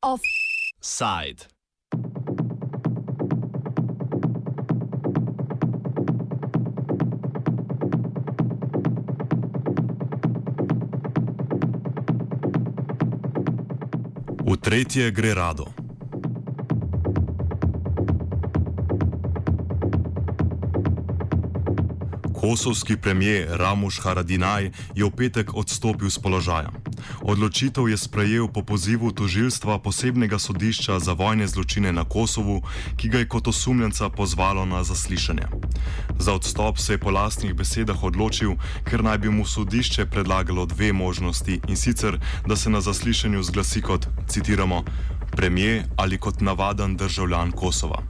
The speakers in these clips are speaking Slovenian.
Offside. V tretje gre rado. Kosovski premijer Ramuš Haradinaj je v petek odstopil z položaja. Odločitev je sprejel po pozivu tožilstva posebnega sodišča za vojne zločine na Kosovu, ki ga je kot osumljenca pozvalo na zaslišanje. Za odstop se je po lastnih besedah odločil, ker naj bi mu sodišče predlagalo dve možnosti in sicer, da se na zaslišanju zglasi kot, citiramo, premijer ali kot navaden državljan Kosova.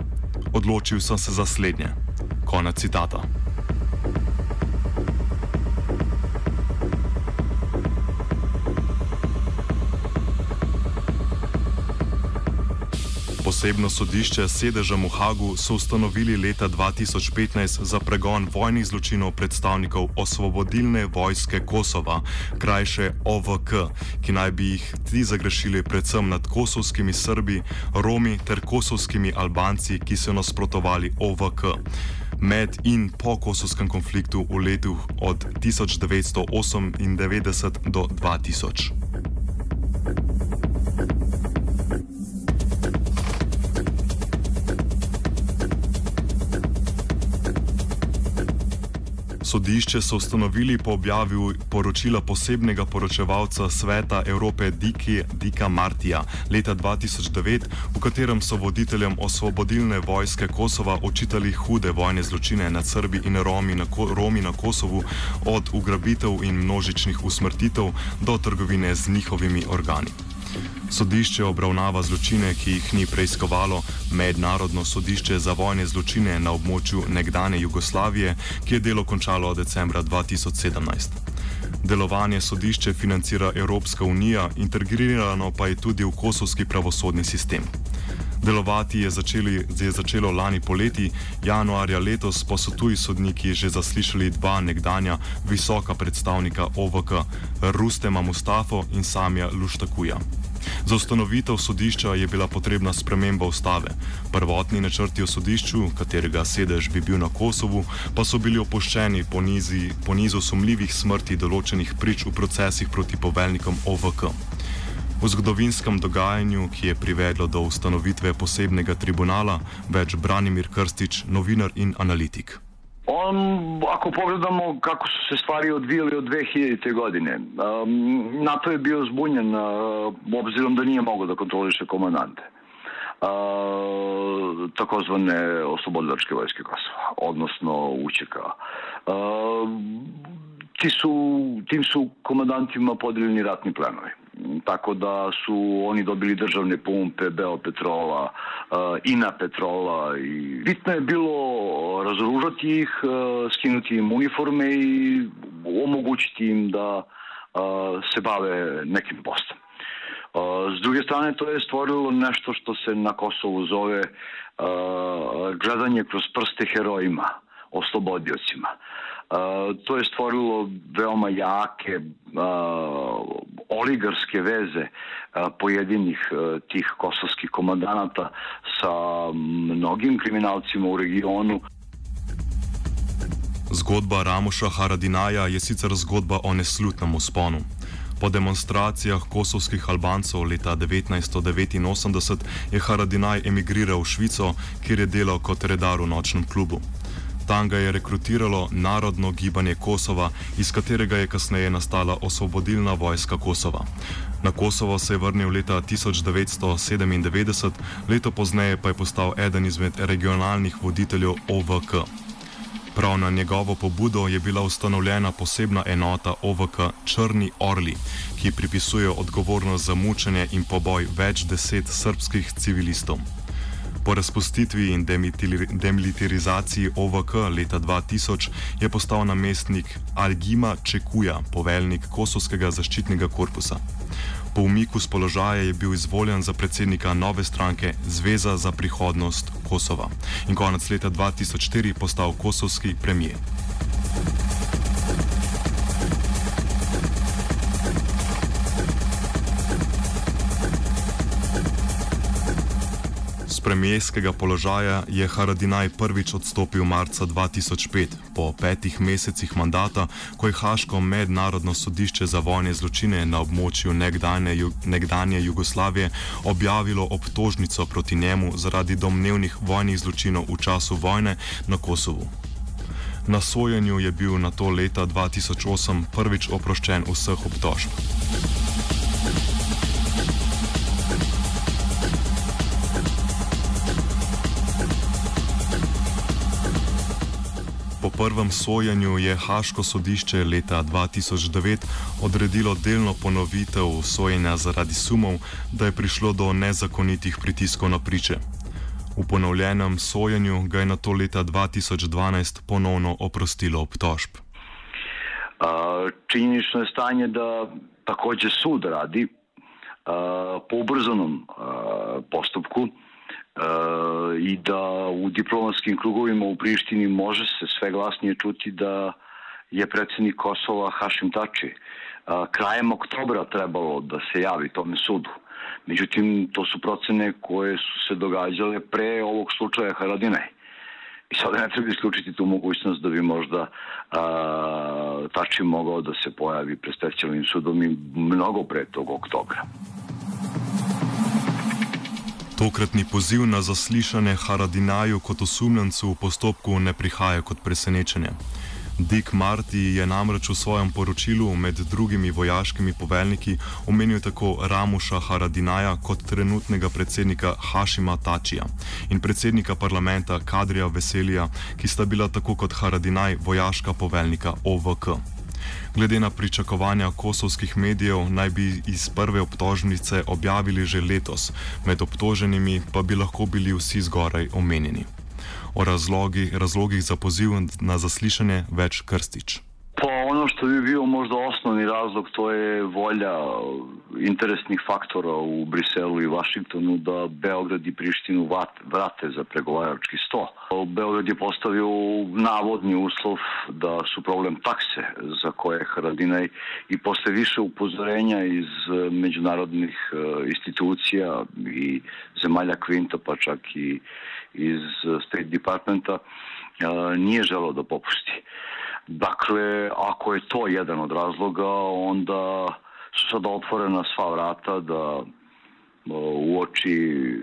Odločil sem se za slednje. Konec citata. Posebno sodišče s sedežem v Hagu so ustanovili leta 2015 za pregon vojnih zločinov predstavnikov osvobodilne vojske Kosova, krajše OVK, ki naj bi jih ti zagrešili predvsem nad kosovskimi Srbi, Romi ter kosovskimi Albanci, ki so nasprotovali OVK. Med in po kosovskem konfliktu v letu od 1998 do 2000. Sodišče so ustanovili po objavi poročila posebnega poročevalca Sveta Evrope Diki, Dika Martija leta 2009, v katerem so voditeljem osvobodilne vojske Kosova očitali hude vojne zločine nad Srbi in Romi na, Romi na Kosovu, od ugrabitev in množičnih usmrtitev do trgovine z njihovimi organi. Sodišče obravnava zločine, ki jih ni preiskovalo Mednarodno sodišče za vojne zločine na območju nekdanje Jugoslavije, ki je delo končalo decembra 2017. Delovanje sodišče financira Evropska unija, integrirano pa je tudi v kosovski pravosodni sistem. Delovati je, začeli, je začelo lani poleti, januarja letos pa so tuji sodniki že zaslišali dva nekdanja visoka predstavnika OVK, Rustema Mustafo in Samja Luštakuja. Za ustanovitev sodišča je bila potrebna sprememba ustave. Prvotni načrti o sodišču, katerega sedež bi bil na Kosovu, pa so bili opuščeni po, nizi, po nizu sumljivih smrti določenih prič v procesih proti poveljnikom OVK. V zgodovinskem dogajanju, ki je privedlo do ustanovitve posebnega tribunala, več Branimir Krstič, novinar in analitik. On, ako pogledamo kako su se stvari odvijali od 2000. godine, um, NATO je bio zbunjen uh, obzirom da nije mogao da kontroliše komandante. Uh, takozvane oslobodilačke vojske Kosova, odnosno UČK. Uh, ti su, tim su komandantima podeljeni ratni planovi tako da su oni dobili državne pumpe, Beopetrola, uh, Ina Petrola i bitno je bilo razoružati ih, uh, skinuti im uniforme i omogućiti im da uh, se bave nekim poslom. S druge strane, to je stvorilo nešto što se na Kosovu zove gledanje kroz prste herojima, oslobodiocima. To je stvorilo veoma jake oligarske veze pojedinih tih kosovskih komandanata sa mnogim kriminalcima u regionu. Zgodba Ramoša Haradinaja je sicer zgodba o neslutnem usponu. Po demonstracijah kosovskih Albancov leta 1989 je Haradinaj emigriral v Švico, kjer je delal kot redar v nočnem klubu. Tam ga je rekrutiralo Narodno gibanje Kosova, iz katerega je kasneje nastala osvobodilna vojska Kosova. Na Kosovo se je vrnil leta 1997, leto pozneje pa je postal eden izmed regionalnih voditeljev OVK. Prav na njegovo pobudo je bila ustanovljena posebna enota OVK Črni Orli, ki pripisuje odgovornost za mučenje in poboj več deset srpskih civilistov. Po razpustitvi in demilitarizaciji OVK leta 2000 je postal namestnik Algima Čekuja, poveljnik Kosovskega zaščitnega korpusa. Po umiku z položaja je bil izvoljen za predsednika nove stranke Zveza za prihodnost Kosova in konec leta 2004 postal kosovski premijer. Premijskega položaja je Haradinaj prvič odstopil marca 2005, po petih mesecih mandata, ko je Haško mednarodno sodišče za vojne zločine na območju nekdanje, nekdanje Jugoslavije objavilo obtožnico proti njemu zaradi domnevnih vojnih zločinov v času vojne na Kosovu. Na sojenju je bil na to leta 2008 prvič oproščen vseh obtožb. Prvem sojenju je Haško sodišče leta 2009 odredilo delno ponovitev sojenja zaradi sumov, da je prišlo do nezakonitih pritiskov na priče. V ponovljenem sojenju ga je na to leta 2012 ponovno oprostilo obtožb. Činjenično je stanje, da također sud radi po ubrzanom postupku. E, i da u diplomatskim krugovima u Prištini može se sve glasnije čuti da je predsjednik Kosova Hašim Tači e, krajem oktobra trebalo da se javi tome sudu. Međutim, to su procene koje su se događale pre ovog slučaja Haradinaj. I sada ne treba isključiti tu mogućnost da bi možda a, Tači mogao da se pojavi pred specijalnim sudom i mnogo pre tog oktobra. Tokratni poziv na zaslišanje Haradinaju kot osumljencu v postopku ne prihaja kot presenečenje. Dick Marty je namreč v svojem poročilu med drugimi vojaškimi poveljniki omenil tako Ramuša Haradinaja kot trenutnega predsednika Hašima Tačija in predsednika parlamenta Kadrija Veselija, ki sta bila tako kot Haradinaj vojaška poveljnika OVK. Glede na pričakovanja kosovskih medijev, naj bi iz prve obtožnice objavili že letos, med obtoženimi pa bi lahko bili vsi zgoraj omenjeni. O razlogi, razlogih za poziv na zaslišanje več krstič. Ono što bi bio možda osnovni razlog to je volja interesnih faktora u Briselu i Vašingtonu da Beograd i Prištinu vrate za pregovarački sto. Beograd je postavio navodni uslov da su problem takse za koje Haradinaj i posle više upozorenja iz međunarodnih e, institucija i zemalja Kvinta pa čak i iz State Departmenta e, nije želo da popusti. Dakle, ako je to jedan od razloga, onda su sada otvorena sva vrata da u oči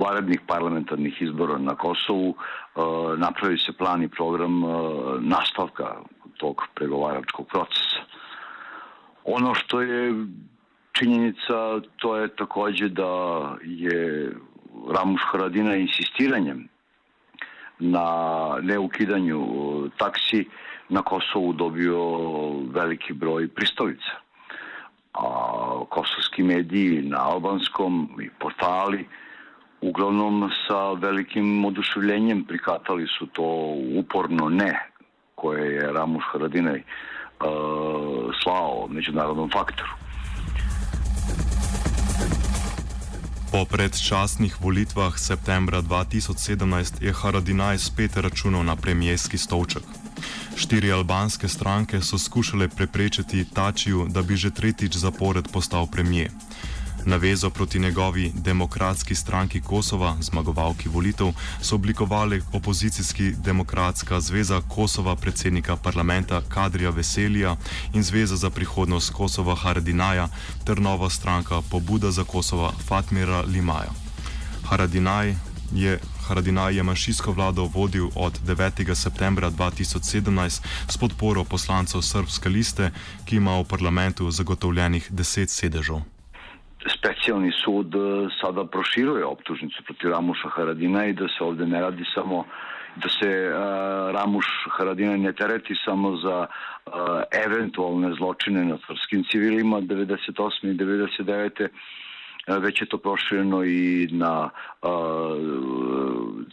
varednih parlamentarnih izbora na Kosovu napravi se plan i program nastavka tog pregovaračkog procesa. Ono što je činjenica, to je takođe da je Ramuš Haradina insistiranjem na neukidanju taksi na Kosovu dobio veliki broj pristolica. A kosovski mediji na albanskom i portali uglavnom sa velikim oduševljenjem prikatali su to uporno ne koje je Ramuš Haradinaj uh, slao međunarodnom faktoru. Po predčasnih volitvah septembra 2017 je Haradinaj spet računal na premijski stolček. Štiri albanske stranke so skušale preprečiti Tačiju, da bi že tretjič zapored postal premijer. Navezo proti njegovi demokratski stranki Kosova, zmagovalki volitev, so oblikovali opozicijski demokratska zveza Kosova, predsednika parlamenta Kadrija Veselija in Zveza za prihodnost Kosova Haradinaja ter nova stranka Pobuda za Kosova Fatmira Limaja. Haradinaj je, Haradinaj je manjšinsko vlado vodil od 9. septembra 2017 s podporo poslancev Srpske liste, ki ima v parlamentu zagotovljenih deset sedežev. Specijalni sud e, sada proširuje optužnicu protiv Ramuša Haradina i da se ovde ne radi samo da se uh, Ramuš Haradina ne tereti samo za uh, eventualne zločine nad srpskim civilima 98. i 99 već je to prošireno i na uh,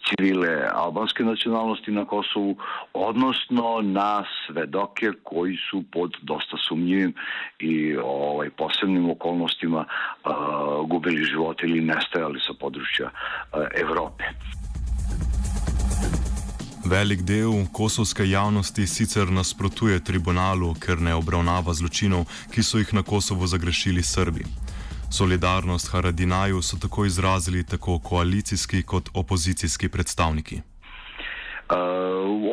civile albanske nacionalnosti na Kosovu, odnosno na svedoke koji su pod dosta sumnjivim i ovaj, posebnim okolnostima uh, gubili život ili nestajali sa područja uh, Evrope. Velik del kosovske javnosti sicer nasprotuje tribunalu, ker ne obravnava zločinov, ki so jih na Kosovo zagrešili Srbi. Solidarnost Haradinaju so tako izrazili tako koalicijski kot opozicijski predstavniki. Uh,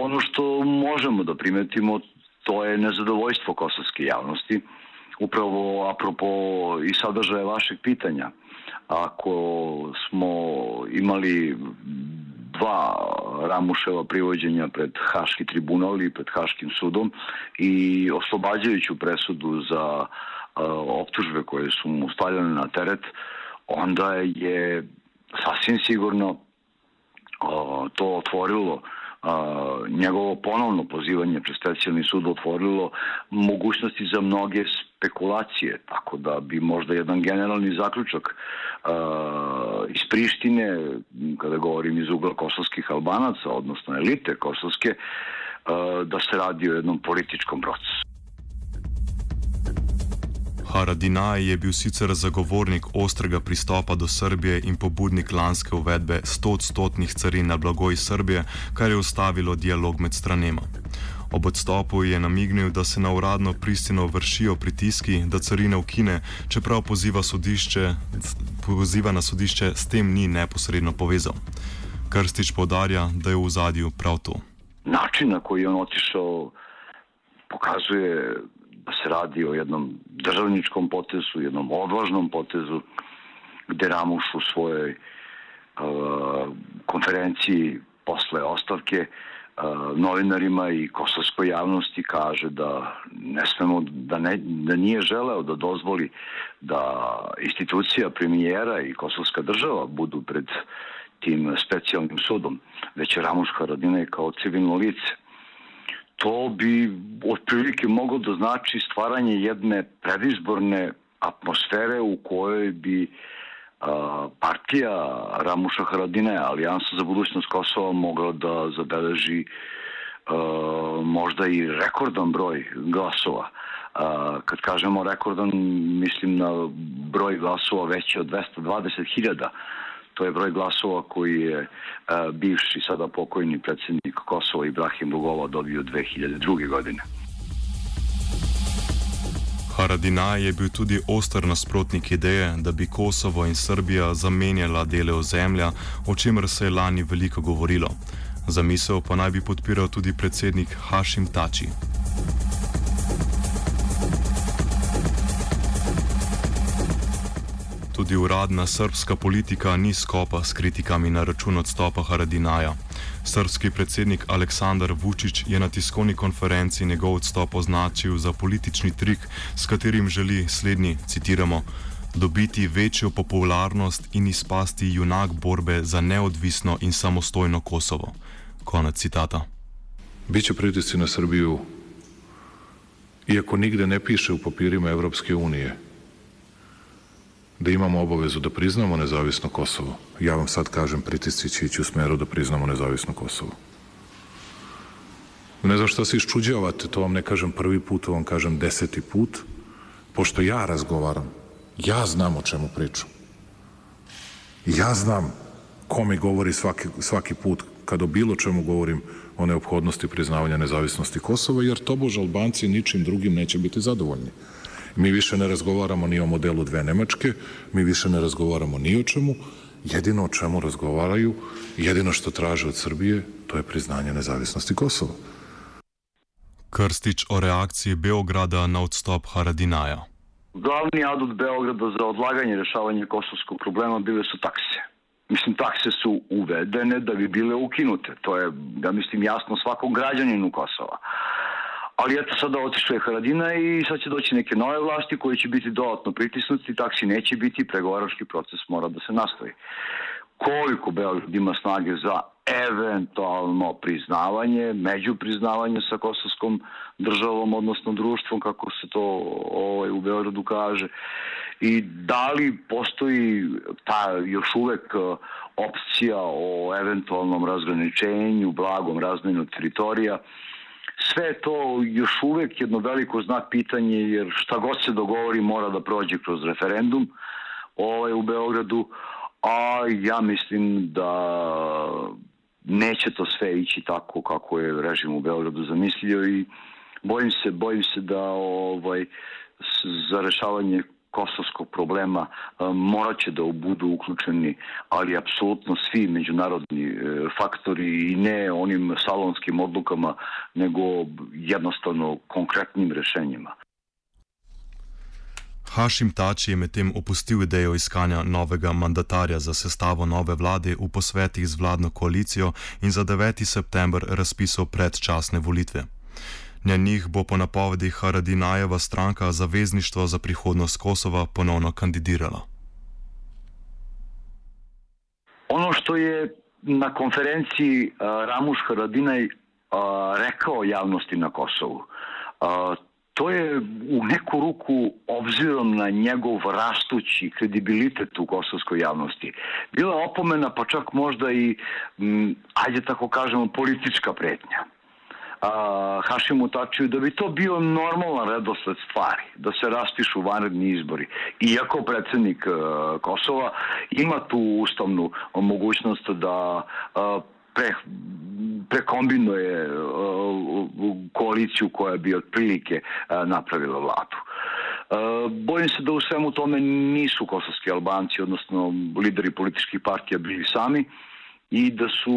ono što možemo da primetimo, to je nezadovoljstvo kosovske javnosti. Upravo apropo i sadržaja vašeg pitanja. Ako smo imali dva Ramuševa privođenja pred Haški tribunal i pred Haškim sudom i oslobađajuću presudu za optužbe koje su mu stavljene na teret, onda je sasvim sigurno to otvorilo njegovo ponovno pozivanje pred specijalni sud otvorilo mogućnosti za mnoge spekulacije, tako da bi možda jedan generalni zaključak iz Prištine, kada govorim iz ugla kosovskih albanaca, odnosno elite kosovske, da se radi o jednom političkom procesu. Haradinaj je bil sicer zagovornik ostrega pristopa do Srbije in pobudnik lanske uvedbe 100-odstotnih carin na blago iz Srbije, kar je ustavilo dialog med stranema. Ob odstopu je namignil, da se na uradno pristino vršijo pritiski, da carine ukine, čeprav poziva, sodišče, poziva na sodišče, s tem ni neposredno povezal. Krstič podarja, da je v zadju prav to. Način, na koji je on otišao, pokazuje se radi o jednom državničkom potezu, jednom odvažnom potezu, gde Ramuš u svojoj uh, konferenciji posle ostavke uh, novinarima i kosovskoj javnosti kaže da ne smemo, da, ne, da nije želeo da dozvoli da institucija premijera i kosovska država budu pred tim specijalnim sudom, već je Ramuš Haradinaj kao civilno lice to bi otprilike moglo da znači stvaranje jedne predizborne atmosfere u kojoj bi a, partija Ramuša Haradine, Alijansa za budućnost Kosova, mogla da zabeleži a, možda i rekordan broj glasova. A, kad kažemo rekordan, mislim na broj glasova veći od 220.000 To je broj glasova koji je a, bivši, sada pokojni predsjednik Kosova Ibrahim Rugova dobio 2002. godine. Haradinaj je bil tudi oster nasprotnik ideje, da bi Kosovo in Srbija zamenjala dele ozemlja, o čemer se je lani veliko govorilo. Zamisel pa naj bi podpiral tudi predsednik Hašim Tači. Tudi uradna srpska politika ni skopa s kritikami na račun odstopa Haradinaja. Srpski predsednik Aleksandar Vučić je na tiskovni konferenci njegov odstop označil za politični trik, s katerim želi slednji, citiramo, dobiti večjo popularnost in izpasti junak borbe za neodvisno in samostojno Kosovo. Konec citata. Biće pritisci na Srbiju, iako nigde ne piše u papirima Evropske unije, da imamo obavezu da priznamo nezavisno Kosovo. Ja vam sad kažem, pritisci će ići u smeru da priznamo nezavisno Kosovo. Ne znam šta se iščuđavate, to vam ne kažem prvi put, to vam kažem deseti put, pošto ja razgovaram, ja znam o čemu pričam. Ja znam ko mi govori svaki, svaki put kad o bilo čemu govorim o neophodnosti priznavanja nezavisnosti Kosova, jer tobož Albanci ničim drugim neće biti zadovoljni. Mi više ne razgovaramo ni o modelu dve Nemačke, mi više ne razgovaramo ni o čemu, jedino o čemu razgovaraju, jedino što traže od Srbije, to je priznanje nezavisnosti Kosova. Krstić o reakciji Beograda na odstop Haradinaja. Glavni adut Beograda za odlaganje rešavanja kosovskog problema bile su takse. Mislim, takse su uvedene da bi bile ukinute. To je, ja mislim, jasno svakom građaninu Kosova. Ali eto sada otišao je Haradina i sad će doći neke nove vlasti koje će biti dodatno pritisnuti, taksi neće biti, pregovarački proces mora da se nastavi. Koliko Beograd ima snage za eventualno priznavanje, među priznavanje sa kosovskom državom, odnosno društvom, kako se to ovaj, u Beogradu kaže, i da li postoji ta još uvek opcija o eventualnom razgraničenju, blagom razmenu teritorija, sve to još uvek jedno veliko znak pitanje, jer šta god se dogovori mora da prođe kroz referendum ovaj, u Beogradu, a ja mislim da neće to sve ići tako kako je režim u Beogradu zamislio i bojim se, bojim se da ovaj, za rešavanje kosovskog problema morat će da budu uključeni, ali apsolutno svi međunarodni e, faktori i ne onim salonskim odlukama, nego jednostavno konkretnim rešenjima. Hašim Tači je medtem opustil idejo iskanja novega mandatarja za sestavo nove vlade v posvetih z vladno koalicijo in za 9. september razpisal predčasne volitve. Na njih bo po napovedih Haradinajeva stranka Zavezništvo za prihodnost Kosova ponovno kandidirala. Ono što je na konferenciji uh, Ramuš Haradinaj uh, rekao javnosti na Kosovu, uh, to je u neku ruku obzirom na njegov rastući kredibilitet u kosovskoj javnosti. Bila opomena pa čak možda i, m, ajde tako kažemo, politička pretnja a, Hašimu Tačiju da bi to bio normalan redosled stvari, da se raspišu vanredni izbori. Iako predsednik a, Kosova ima tu ustavnu mogućnost da a, pre, prekombinuje koaliciju koja bi otprilike napravila vladu. Bojim se da u svemu tome nisu kosovski albanci, odnosno lideri političkih partija bili sami, i da su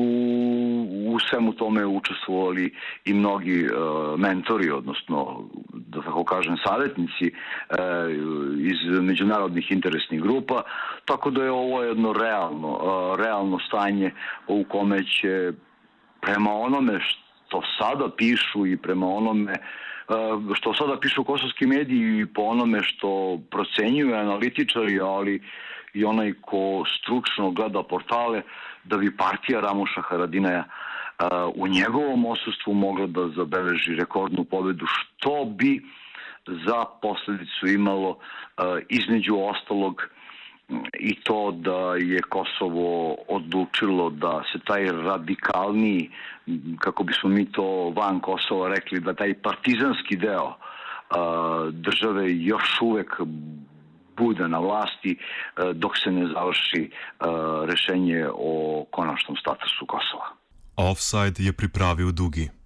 u svemu tome učestvovali i mnogi uh, mentori, odnosno, da tako kažem, savjetnici uh, iz međunarodnih interesnih grupa, tako da je ovo jedno realno, uh, realno stanje u kome će prema onome što sada pišu i prema onome što sada pišu kosovski mediji i po onome što procenjuju analitičari, ali i onaj ko stručno gleda portale, da bi partija Ramuša Haradinaja u njegovom osustvu mogla da zabeleži rekordnu pobedu, što bi za posledicu imalo između ostalog i to da je Kosovo odlučilo da se taj radikalniji, kako bismo mi to van Kosova rekli, da taj partizanski deo države još uvek bude na vlasti e, dok se ne završi e, rešenje o konačnom statusu Kosova. Offside je pripravil Dugi.